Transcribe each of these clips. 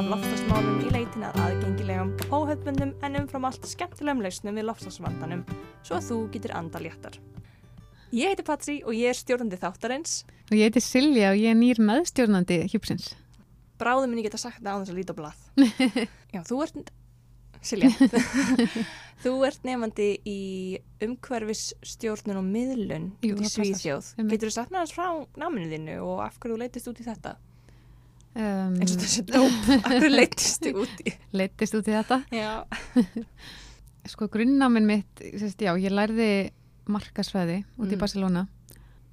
af loftasmálum í leitin að aðgengilegum óhefbundum en umfram allt skemmtilegum lausnum við loftasvandanum svo að þú getur anda léttar. Ég heiti Patri og ég er stjórnandi þáttarins. Og ég heiti Silja og ég er nýr meðstjórnandi hjúpsins. Bráðum minn ég geta sagt það á þess að líta á blað. Já, þú ert, Silja, þú ert nefandi í umhverfisstjórnun og miðlun Jú, í. Einmitt. Getur þú sagt með þess frá náminu þínu og af hverju þú leytist út í þetta? Um, eins og þessi dóp, akkur leytist þig út í Leittist út í þetta. Sko grunnnáminn mitt, sérst, já, ég lærði markasfæði út í Mm. Barcelona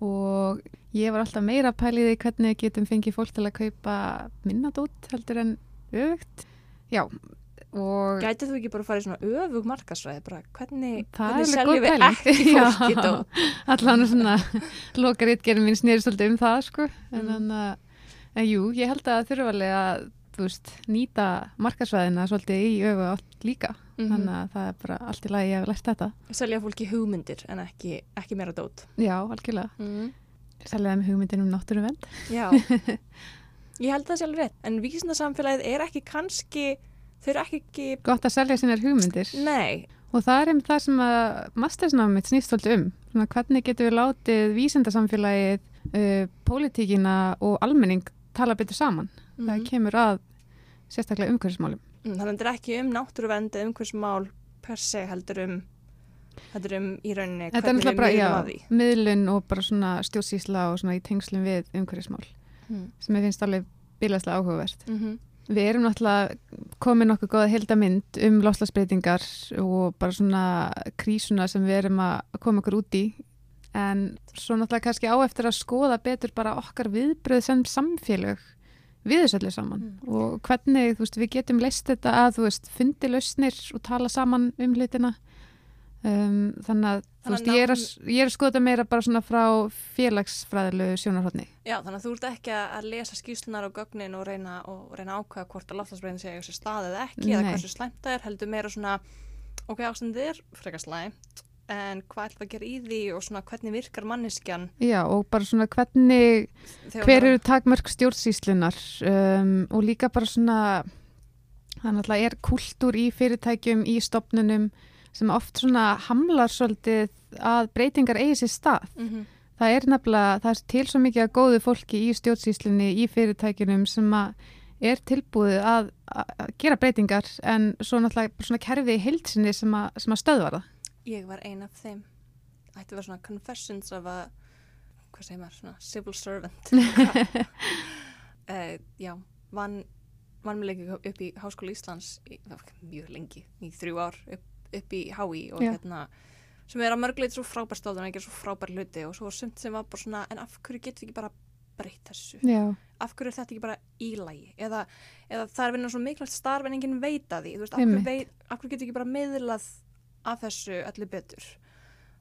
og ég var alltaf meira pæliði hvernig getum fengið fólk til að kaupa minna dót heldur en öfugt. Já, og gætið þú ekki bara að fara í svona öfug markasvæði bara, hvernig, er hvernig seljum við pæling. ekki fólki Já. dót allan svona lokaritgerinn mín snýri svolítið um það sko en Mm. þannig að, en jú, ég held að þurfa alveg að, þú veist, nýta markasvæðina svolítið í öfu átt líka. Mhm. þannig að það er bara allt í lagi að lært þetta. Selja fólki hugmyndir en ekki, ekki meira dót. Já, algjörlega, mm. sællega með hugmyndin um náttúruvend Já, ég held það alveg rétt en vísindasamfélagið er ekki kannski þau eru ekki ekki, Gott að selja sínar hugmyndir. Nei. Og það er einmitt það sem að mastersnámið snýst svolítið um. Svona, hvernig getum við látið vísindasamfélagið uh, pólitíkina og almenning tala betur saman það Mhm. kemur að sérstaklega umhverfismálum Mm, þannig að þetta er ekki um náttúruvernd eða umhverfismál per se heldur um heldur um í rauninni Þetta er hvernig við miðlum að því miðlun og bara svona stjórnsýsla og svona í tengslum við umhverfismál mm. sem ég finnst alveg bílaslega áhugavert. Mm Við erum náttúrulega komið nokkuð góða heildamind um loslasbreytingar og bara svona krísuna sem við erum að koma okkur út í en svo náttúrulega kannski á eftir að skoða betur bara okkar viðbröð sem samfélög við þessu öllu saman Mm. og hvernig þú veist, við getum leist þetta að þú veist, fundi lausnir og tala saman um hlutina um, þannig að þú Þannig veist, að ég er að, ég er að skoða þetta meira bara svona frá félagsfræðilegu sjónarhóttni Já, þannig að þú ert ekki að lesa skýslunar og gögnin og reyna, og reyna að ákveða hvort að loftasbreyðin sé þessi stað eða ekki eða Nei. hversu slæmt það er, heldur meira svona ok, ástandið er frekar slæmt en hvað ætlum að gera í því og svona hvernig virkar manneskjan Já, og bara svona hvernig þegar hver eru takmörk stjórnsýslunar um, og líka bara svona þannig að er kultúr í fyrirtækjum, í stopnunum sem oft svona hamlar svolítið að breytingar eigi sér stað. Mhm. Það er nefnilega, það er til svo mikið að góðu fólki í stjórnsýslunni, í fyrirtækjunum sem að er tilbúið að, að gera breytingar en svo náttúrulega bara svona kerfið í heilsinni sem að, sem að stöðva það. Ég var ein af þeim. Ætti að vera svona confessions of a hvað segir maður, svona civil servant. Uh, Já, vann vann mig leikir upp í Háskóla Íslands í, mjög lengi, í þrjú ár upp, upp í HÍ og Já. hérna sem er að mörguleit svo frábær stóðun að gera svo frábær hluti og svo sumt sem var bara svona en af hverju getum við ekki bara breytt þessu? Já, af hverju er þetta ekki bara í lagi? Eða, eða það er vinna svo mikilvægt starf en enginn veit að því Þú veist, af, hverju veit, af hverju getur ekki bara miðlað af þessu öllu betur.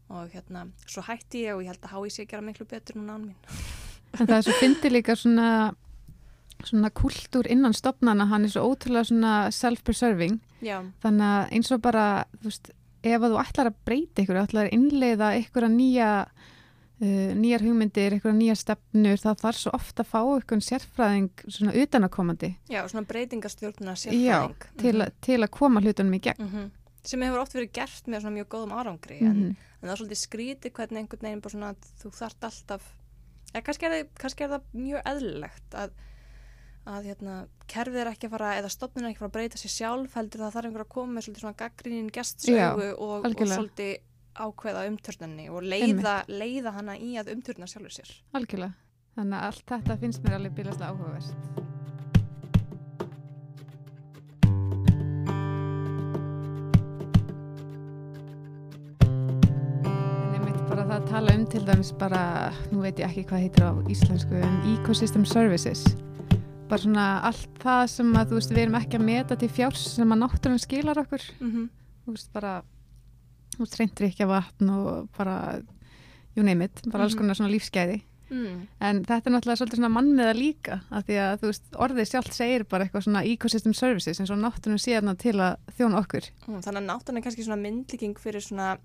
Og hérna, svo hætti ég og ég held að hái sig að gera miklu betur núna án mín. En það er svo fyndi líka svona svona kultúr innan stopnana hann er svo ótrúlega svona self-preserving. Já, þannig að eins og bara þú veist, ef að þú ætlar að breyta ykkur ætlar að innleiða ykkur að nýja uh, nýjar hugmyndir, ykkur að nýja stefnur það þarf svo ofta að fá ykkur sérfræðing svona utanakomandi já svona breytingastjórnuna Já, sérfræðing. til, Mhm. mm til að koma hlutunum í gegn. Mhm. Sem hefur oft verið gert með svona mjög góðum árangri mm en, en það er svolítið skrítið hvernig einhvern veginn bara svona að þú þart alltaf ja, kannski, er það, kannski er það mjög eðlilegt að, að hérna, kerfið er ekki að fara eða stofnun er ekki að fara að breyta sér sjálf heldur það þarf einhver að koma með svolítið svona gaggrínin gestsögu og, og svolítið ákveða umtörnunni og leiða, leiða hana í að umtörna sjálfur sér. Algjörlega. Þannig að allt þetta finnst mér alveg bílaslega áhugavert tala um til dæmis bara, nú veit ég ekki hvað heitir á íslensku, en Ecosystem Services. Bara svona allt það sem að, þú veist, við erum ekki að meta til fjárs sem að náttúrun skilar okkur. mm -hmm. Þú veist, bara, þú veist, reyndri ekki að vatn og bara, you name it, bara alls Mhm. konar svona lífsgæði. mm. En þetta er náttúrulega svolítið svona mannmiða líka, af því að, þú veist, orðið sjálft segir bara eitthvað svona Ecosystem Services, eins og náttúrun sé þarna til að þjóna okkur. Mm, Þannig að náttúrulega er kannski svona myndlíking fyrir svona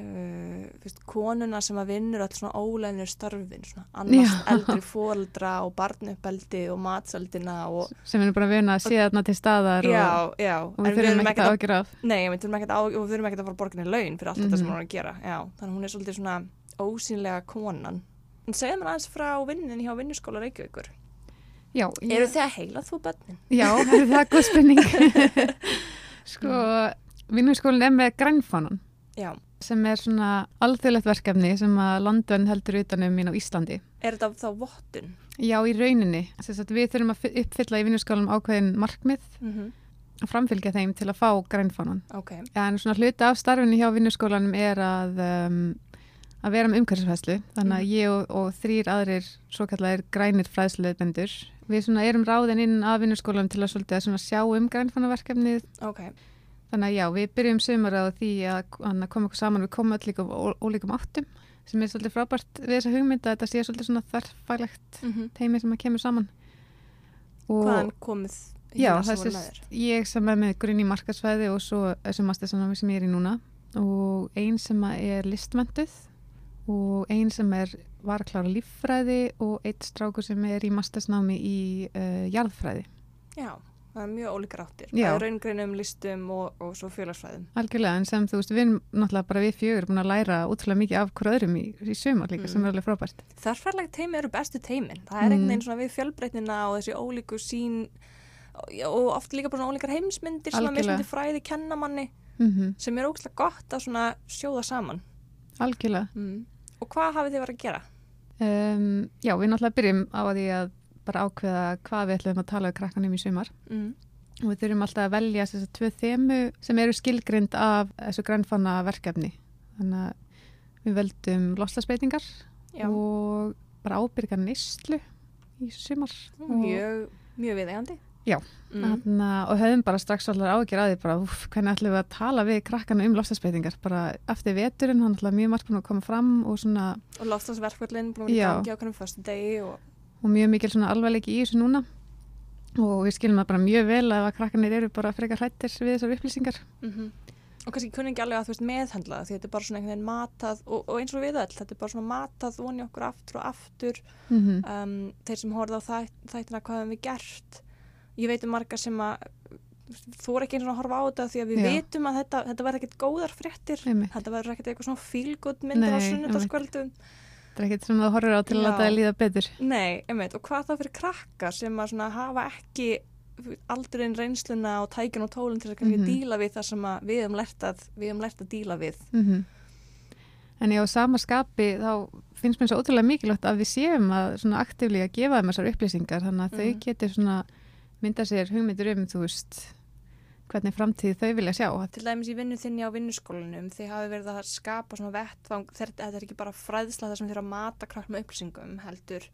uh, fyrst, konuna sem að vinnur alls svona óleginir störfin svona annars Já. eldri fóldra og barnuppeldi og matseldina og sem erum bara að vinna þarna til staðar já, og, já, og við þurfum ekkert að ágjöra af Nei, við þurfum ekkert að fara að borga henni laun fyrir allt þetta sem Mhm. hún er að gera. Já, þannig að hún er svolítið svona ósýnlega konan. En segja mér aðeins frá vinninni hjá vinnuskóla Reykjavíkur. Já, Eru þið að heila þú bönnin? Já, það er góð spurning. sko, vinnuskólinn er með grænfánan Já. Sem er svona alþjóðlegt verkefni sem að landvenn heldur utanum mín á Íslandi. Er þetta þá vottun? Já, í rauninni. Við þurfum að uppfylla í vinnuskólum ákveðin markmið Mm að framfylgja þeim til að fá grænfánan. Ok. En svona hluti af starfinu hjá vinnuskólanum er að, um, að vera með umhverfisfæslu. Þannig að Mhm. ég og, og þrýr aðrir svo kallar grænir fræðsluðbendur. Við svona erum ráðin inn að vinnuskólanum til að, svolítið að sjá um grænfánaverkefnið Ok. Þannig að já, við byrjum sumar á því að, koma okkur saman, við komum öll líka ó- ólíkum áttum sem er svolítið frábært við þessa hugmynd að þetta sé svolítið svona þarfælegt Mm teimi sem að kemur saman. Og Hvaðan komið hérna sést þér? ég sem er með grunn í markasvæði og svo þessu mastersannámi sem ég er í núna og ein sem er listmönduð og ein sem er var að klára líffræði og eitt strákur sem er í mastersnámi í uh, jarðfræði. Já, það er mjög ólíkar áttir. Er raungreinum, listum og, og svo félagsfræðum. Algjörlega, en sem þú veist, við erum náttúrulega bara við fjögur búin að læra útrúlega mikið af hver öðrum í, í sumar líka Mm. sem er alveg frábært. Þarfærlegt teimi eru bestu teimin. Það er einhvern Mm. veginn svona við fjölbreytnina og þessi ólíku sín og, oft líka bara svona ólíkar heimsmyndir að Algjörlega. mismundi fræði kenna manni Mm sem er ógæslega gott að svona sjóða saman. Algjörlega. Mm. Og hvað hafið þið verið að gera? Um, já, við náttúrulega byrjum á því að bara ákveða hvað við ætlum að tala um krakkanum í sumar Mm. og við þurfum alltaf að velja þess að tvö þemu sem eru skilgrind af þessu grænfanna verkefni. Þannig að við veldum loslasbeitingar og bara ábyrga neyslu í sumar. mjög, mjög viðegandi. Já. Mm. Þarna, og höfum bara strax alveg ágjör að því bara, úf, hvernig ætlum við að tala við krakkana um lofstafsbreytingar bara eftir veturinn, hann ætla mjög margt búin að koma fram og, svona, Og lofstafsverkvöldin búin að gangi á kannum fyrstu degi og og mjög mikil svona alvarleiki í þessu núna. Og við skilum það bara mjög vel að krakkanir eru bara frekar hrættir við þessar upplýsingar. Mm og kannski kunni ekki alveg að þú veist meðhendla það því þetta er bara svona einhvern veginn matað og, og eins og við öll, þetta er bara svona matað voni okkur aftur og aftur. Mm -hmm. um, þeir sem horfða á þætt, þættina hvað hefum við gert? Ég veit um marga sem að þú er ekki eins og að horfa á þetta því að við Já. vitum að þetta, þetta verður ekkert góðar fréttir. Einmitt. þetta verður ekkert eitthvað svona fílgótt myndir á Nei, það er ekkert sem það horfir á til að Já. láta það líða betur Nei, einmitt, og hvað þá fyrir krakka sem að hafa ekki aldurinn reynsluna og tækjun og tólun til að kannski Mhm. díla við það sem að við hefum lært að, lært að díla við. mm en já, á sama skapi þá finnst mér svo ótrúlega mikilvægt að við séum að svona aktífli að gefa þeim þessar upplýsingar þannig að þau Mhm. getur svona mynda sér hugmyndur um, þú veist hvernig framtíð þau vilja sjá. Til dæmis í vinnu þinni á vinnuskólanum, þið hafi verið að skapa svona vettvang, þetta er ekki bara fræðsla þar sem þið eru að mata krakk með upplýsingum, heldur.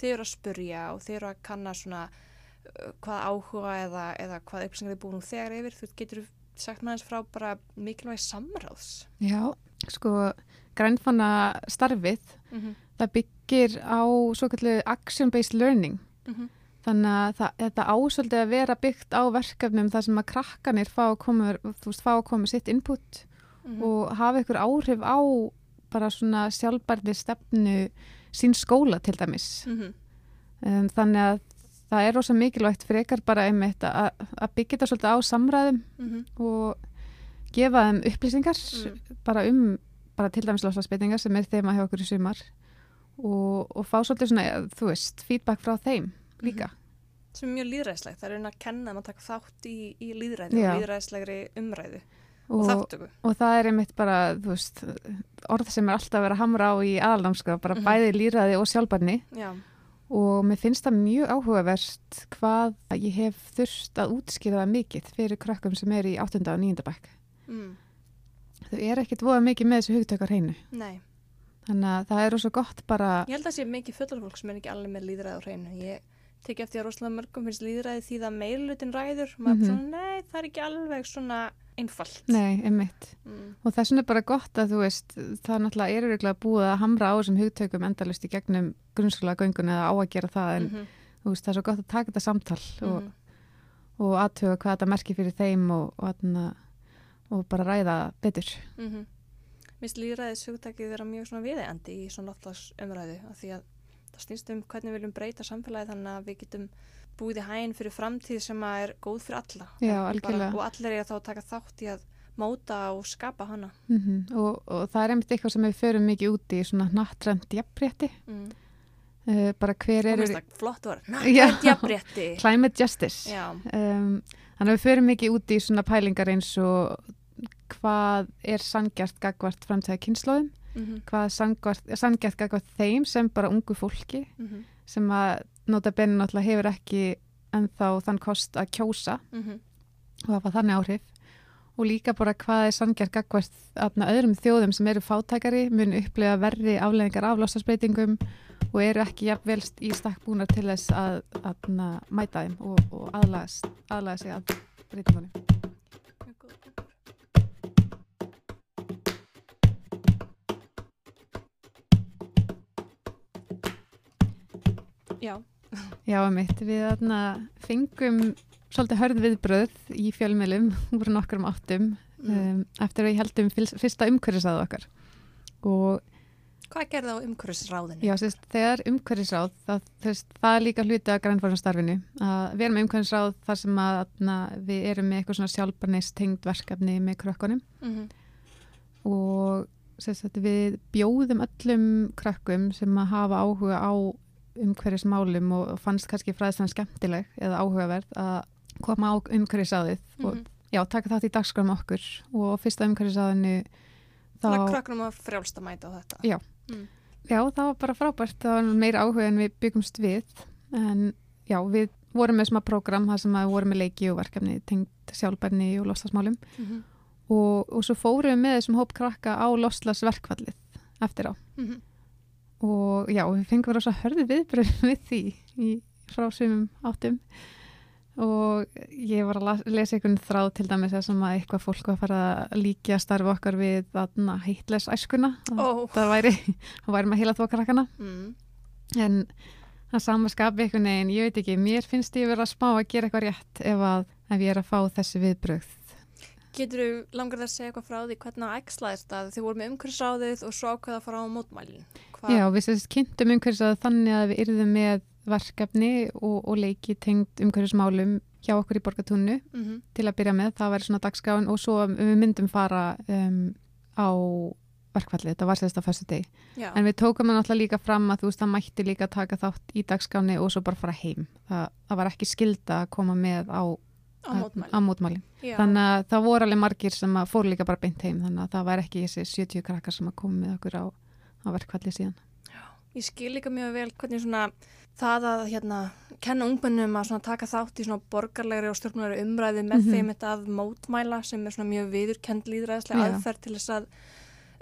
Þið eru að spurja og þið eru að kanna svona uh, hvað áhuga eða, eða hvað upplýsingar þið búin nú þegar yfir, þú getur sagt þess frá bara mikilvægi samráðs. Já, sko grænfanna starfið Mm -hmm. það byggir á svo kallu action-based learning þannig að það, þetta ásöldi að vera byggt á verkefnum þar sem að krakkanir fá að koma, veist, fá að koma sitt input Mhm. og hafa ykkur áhrif á bara svona sjálfbærni stefnu sín skóla til dæmis Mhm. um, þannig að það er rosa mikilvægt frekar bara einmitt að, að byggja þetta svolítið á samræðum Mhm. og gefa þeim upplýsingar Mm. bara um bara til dæmis loslasbeitingar sem er þema hjá okkur í sumar og, og fá svolítið svona, þú veist, feedback frá þeim líka. sem er mjög líðræðislegt, það er einn að kenna að taka þátt í, í líðræði Já. og líðræðislegri umræðu og, Og, þáttöku og það er einmitt bara, þú veist, orð sem er alltaf að vera að hamra á í aðalnámska, bara Mhm. bæði líðræði og sjálfbarni Já, og mér finnst það mjög áhugavert hvað ég hef þurft að útskýra það mikið fyrir krökkum sem er í 8. og 9. bekk. mm. Þau er ekkit voða mikið með þessu hugtökar hreinu. nei Þannig að það er rosa gott bara, Ég held að sé mikið fullorfólk sem er ekki alveg með líðræði á hreinu. Ég teki eftir að rosalega mörgum finnst líðræði því það meirlutin ræður. Maður Mhm. er svona, nei, það er ekki alveg svona einfalt. nei, einmitt. Mm. Og þess vegna er bara gott að þú veist, það er náttúrulega er örugglega búið að hamra á þessum hugtökum endalust í gegnum grunnskóla göngun eða á að gera það en þú veist, það er svo gott að taka þetta samtal og, Mhm. og aðtöga hvað þetta merkir fyrir þeim og, og, og, og bara ræða betur. Mhm. Mist líðræðis hugtakið vera mjög svona viðeigandi í svona loftlags umræðu af því að það snýst um hvernig við viljum breyta samfélagi þannig að við getum búið í hæginn fyrir framtíð sem er góð fyrir alla. Já, Bara- og allir er þá að taka þátt í að móta og skapa hana. Mm og, og það er einmitt eitthvað sem við förum mikið út í svona nattrænt jafnrétti. Mm. uh, bara hver það flott Já. nættið jafnrétti. Climate justice. Um, þannig að við förum mikið út í svona pælingar eins og hvað er sangjart gagvart framtíða kynnslóðum mm hvað er sangjart, gagvart þeim sem bara ungu fólki -hmm. sem að nota benni náttúrulega hefur ekki ennþá þann kost að kjósa Mm og hafa þannig áhrif og líka bara hvað er sangjart aðna, öðrum þjóðum sem eru fátækari mun upplega verri afleðingar af lostasbreytingum og eru ekki jafnvelst í stakk búnar til þess að aðna, mæta þeim og, og aðlaga sig að breytingunum. Já, Já, mitt, við aðna, fengum svolítið hörð viðbröð í fjölmjölum úr nokkrum áttum Mm. um, eftir að við heldum fyrsta umhverfisáðu okkar og hvað gerði á umhverfisráðinu? Já, sérst, þegar umhverfisráð, það, þess, það er líka hluti af grænfórnarstarfinu. Að við erum með umhverfisráð þar sem að na, við erum með eitthvað svona sjálfbarnist tengd verkefni með krökkunum Mm -hmm. og sérst, við bjóðum öllum krökkum sem að hafa áhuga á umhverfismálum og fannst kannski fræðislega skemmtileg eða áhugaverð að koma á umhverfisráðið og já, taka þátt í dagskram okkur og fyrsta umhverfisráðinu Þannig að krökkunum að frjálst að mæta á þetta. Já. Mm. Já, það var bara frábært, það var meira áhuga en við byggumst við en já, við vorum með svona prógram þar sem við vorum með leiki og verkefni tengt sjálfbærni og loslasmálum Mm -hmm. og, og svo fórum við með þessum hóp krakka á loslasverkvallið eftir á Mhm. Og já, við fengum rosa hörðu viðbröð við því í, frá sumum áttum. Og ég var að lesa einhvern þráð til dæmis þar sem að eitthvað fólk var að fara að líka starfa okkar við þarna heitles æskuna Ó. það væri, það væri með heila þó krakkana Mm. en það sama skapi einhvern veginn, ég veit ekki mér finnst ég vera að smá að gera eitthvað rétt ef, að, ef ég er að fá þessi viðbröð Getur þú langar það að segja eitthvað frá því hvernig það ægslaðist að þið voru með umhverfisráðið og svo ákveða að fara á mótmælin? Hva? Já, við sérst kynntum umhverfis að þannig að við yrðum með verkefni og, og leiki tengt umhverfismálum hjá okkur í borgatúnu Mm -hmm. til að byrja með, það væri svona dagskáin og svo við myndum fara um, á verkfallið, þetta var sérst á fyrstu degi Já. en við tókum það náttúrulega líka fram að þú veist það mætti líka taka þátt í dagskáni og svo bara fara heim það, það á, mótmælin. Já. þannig að það voru alveg margir sem að fóru líka bara beint heim þannig að það var ekki þessi 70 krakkar sem að koma með okkur á, á verkfallið síðan Ég skil líka mjög vel hvernig svona það að hérna kenna ungmennum að taka þátt í svona borgarlegri og stjórnmjöleri umræði með Mhm. þeim þetta að mótmæla sem er svona mjög viðurkend líðræðislega Já. aðferð til þess að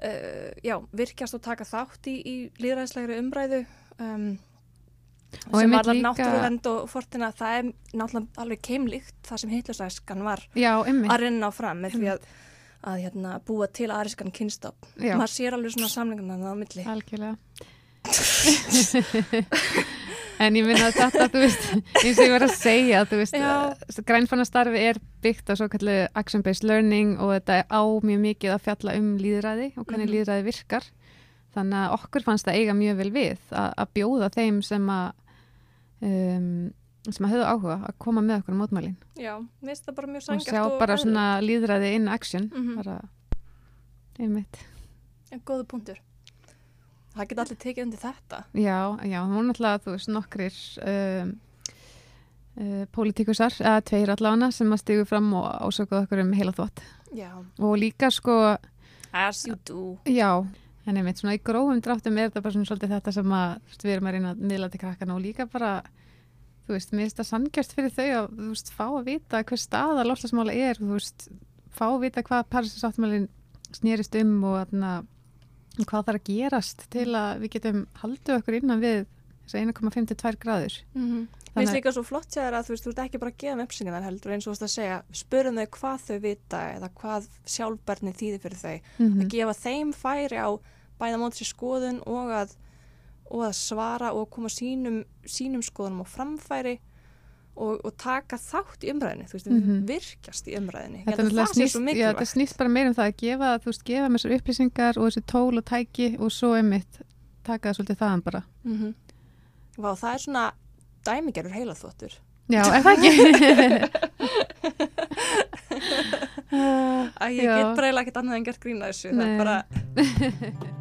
uh, já, virkjast og taka þátt í, í líðræðislegri umræðu um, Og sem líka- náttúruvend og fortina það er náttúrulega alveg keimlíkt það sem hitlusæskan var Já, að renna á fram með því að, að hérna, búa til aðriskan kynstop Já. maður sér alveg svona samlinguna það á milli Algjörlega. en ég minna að þetta, þú veist, eins og ég var að segja, þú veist, Já. grænfannastarfi er byggt á svo kallu action-based learning og þetta er á mjög mikið að fjalla um líðræði og hvernig Mhm. líðræði virkar. Þannig að okkur fannst það eiga mjög vel við að, að bjóða þeim sem að, um, sem að höfðu áhuga að koma með okkur á mótmælin Já, mér finnst það bara mjög og sangjart sjá bara svona líðræði in action, Mhm. bara, einmitt. En góðu punktur. Það geta allir tekið undir þetta. Já, já, hún náttúrulega, þú veist, nokkrir um, uh, pólitíkusar, eða tveir allavega sem að stigu fram og ásökuðu okkur um heila þvott. Já. Og líka sko, As you do. já, en einmitt svona í grófum dráttum er þetta bara svona svolítið þetta sem að við erum að reyna að miðla til krakkana og líka bara, þú veist, mér finnst það sangjast fyrir þau að, þú veist, fá að vita hver staða lofslagsmála er, þú veist, fá að vita hvað Parísasáttmálinn snýrist um og þarna, hvað þarf að gerast til að við getum haldið okkur innan við þess 1,52 gráður. Mm -hmm. Mér finnst líka svo flott sér að þú veist, þú ert ekki bara að gefa um uppsingar heldur eins og þú veist að segja, spurum þau hvað þau vita eða hvað sjálfbarni þýðir fyrir þau. Mm Að gefa þeim færi á bæða móti sér skoðun og að, og að svara og koma sínum, sínum skoðunum á framfæri og, og taka þátt í umræðinni, veist, Mhm. virkjast í umræðinni. Þetta, það snýst, svo bara meira um það að gefa, þú veist, gefa með þessar upplýsingar og þessi tól og tæki og svo einmitt taka það svolítið þaðan bara. Mm Vá, það er svona dæmigerur heilaþvottur. Já, er það ekki? Æ, ég Já. get bara eiginlega ekkert annað en gert grína þessu. Það Nei. er bara,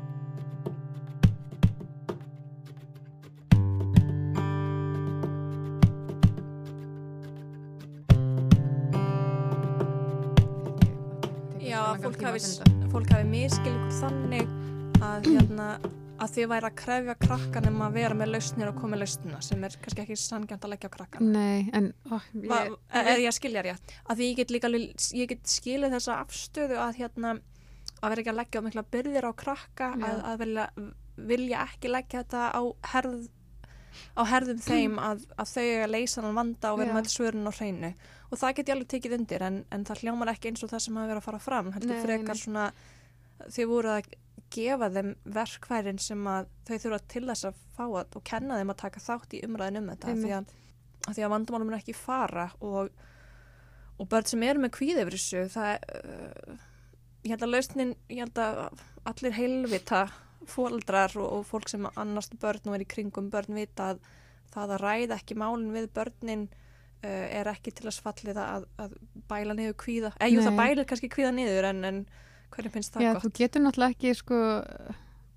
hafi, fólk hafi miskil ykkur þannig að, hérna, að þið væri að krefja krakkan um að vera með lausnir og koma með lausnina sem er kannski ekki sanngjönd að leggja á krakkan. Nei, en ó, Va, ég, er ég að skilja rétt? Að því ég get líka, ég get skilið þessa afstöðu að hérna, að vera ekki að leggja mikla byrðir á krakka, að, að vilja, vilja ekki leggja þetta á herð á herðum þeim að, að þau að leysa hann vanda og vera með svörun á hreinu. Og það get ég alveg tekið undir en, en það hljómar ekki eins og það sem hafa verið að fara fram heldur frekar svona þau voru að gefa þeim verkværin sem að þau þurfa til þess að fá að og kenna þeim að taka þátt í umræðin um þetta því að, að því að vandamálum er ekki fara og, og börn sem eru með kvíð yfir þessu það uh, ég held að lausnin ég held að allir heilvita fóldrar og, og fólk sem annast börn og er í kringum börn vita að það að ræða ekki málin við börnin uh, er ekki til að fallið að, að bæla niður kvíða eða jú það bælir kannski kvíða niður en, en hvernig finnst það já, gott? þú getur náttúrulega ekki sko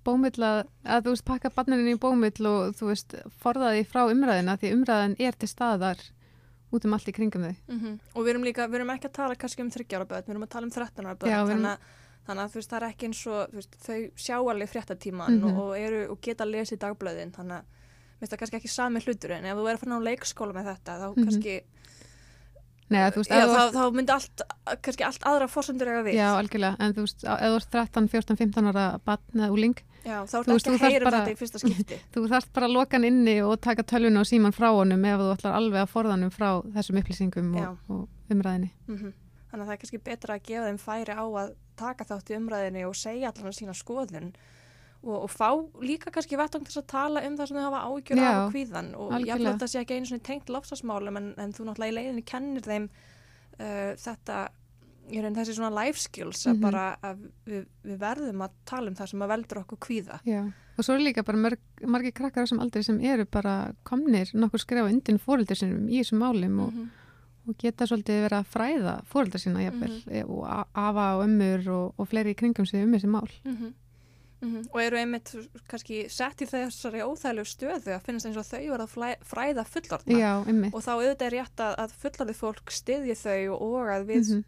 bómill að, þú veist pakka barninu í bómill og þú veist forðaði frá umræðina því umræðin er til staðar út um allt í kringum þau. Mm Og við erum líka, við erum ekki að tala kannski um 30 ára börn, við erum að tala um 13 ára börn Já, þannig, að, þannig að þú veist, það er ekki eins og veist, þau sjá alveg fréttatíman Mhm. og, og, eru, og geta að lesa í dagblöðin þannig að mér finnst það kannski ekki sami hlutur en ef þú er að fara á leikskóla með þetta þá Mhm. kannski, Nei, veist, já, þá, ert- þá myndi allt kannski allt aðra fórsendur eiga við Já, algjörlega, en þú veist, ef þú ert 13, 14, 15 ára barn eða úling, Já, þá veist, ekki að heyra bara- þetta í fyrsta skipti þú þarft bara að loka hann inni og taka tölvuna og síman frá honum ef þú ætlar alveg að forðanum frá þessum upplýsingum og, og umræðinni. mm Þannig að það er kannski betra að gefa þeim færi á að taka þátt í umræðinni og segja allan að sína skoðun og, og fá líka kannski vettung til að tala um það sem þau hafa ágjör af og kvíðan og ég algjörlega. held að þetta sé ekki einu svona tengt lofsasmálum en, en þú náttúrulega í leiðinni kennir þeim uh, þetta ég raun þessi svona life skills að Mhm. bara að við, við verðum að tala um það sem að veldur okkur kvíða Já, og svo er líka bara mörg, margir krakkar þessum aldrei sem eru bara komnir nokkur skrefa undir fóreldur sinum í þessum málum og, Mhm. Og geta svolítið verið að fræða fóreldur sína jafnvel e- og a- afa og ömmur og, og fleiri í kringum sig um þessi mál. Mhm. Mhm. og eru einmitt kannski sett í þessari óþægilegu stöðu að finnast eins og þau verða að fræða fullorðna Já, einmitt. og þá auðvitað er rétt að, að fullorðið fólk styðji þau og, og að við Mhm.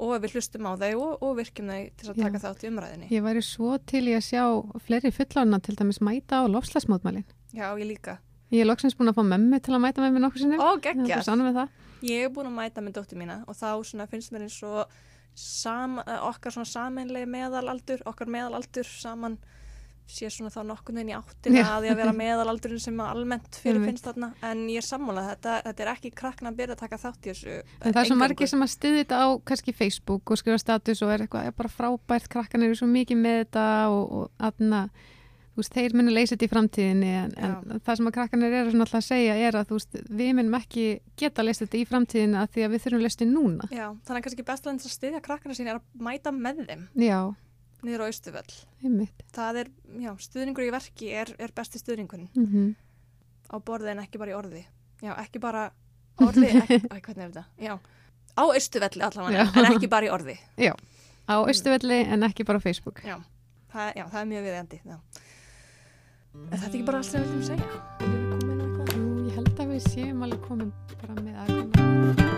og að við hlustum á þau og, og virkjum þau til að taka þátt í umræðinni. Ég væri svo til í að sjá fleiri fullorna til dæmis mæta á lofslagsmótmælin. Já, ég líka. Ég er loksins búin að fá mömmu til að mæta með mér nokkur sinnum. Ó, Það er geggjast. sannum með það. Ég er búin að mæta með dóttur mína og þá finnst mér eins og sam, eh, okkar sameinlegi meðalaldur, okkar meðalaldur saman sé svona þá nokkurn veginn í áttina að því að vera meðalaldurinn sem almennt fyrir finnst þarna. En ég er sammálað, þetta, þetta er ekki krakkna að byrja að taka þátt í þessu En það er svo eingöngu. margir sem að styðja þetta á kannski Facebook og skrifa status og er eitthvað er bara frábært, krakkan eru svo mikið með þetta og, og aðna, veist, þeir munu leysa þetta í framtíðinni en, en það sem að krakkanir eru alltaf að segja er að veist, við munum ekki geta leysa þetta í framtíðinni að því að við þurfum leysa núna. Já, þannig að kannski best að styðja krakkana sín er að mæta með þeim Já, niður á er, já, stuðningur í verki er, er besti stuðningurinn. Mm á borði en ekki bara í orði. Já, ekki bara orði ekki, æ, hvernig er þetta? Já, á austuvelli allavega, en ekki bara í orði. Já, á Östuvelli en ekki bara á Facebook. já, það, já, það er mjög viðjandi já. Er þetta ekki bara allt sem við viljum segja? Viljum við á eitthvað? Jú, ég held að við séum alveg komin bara með aðkvæmlega.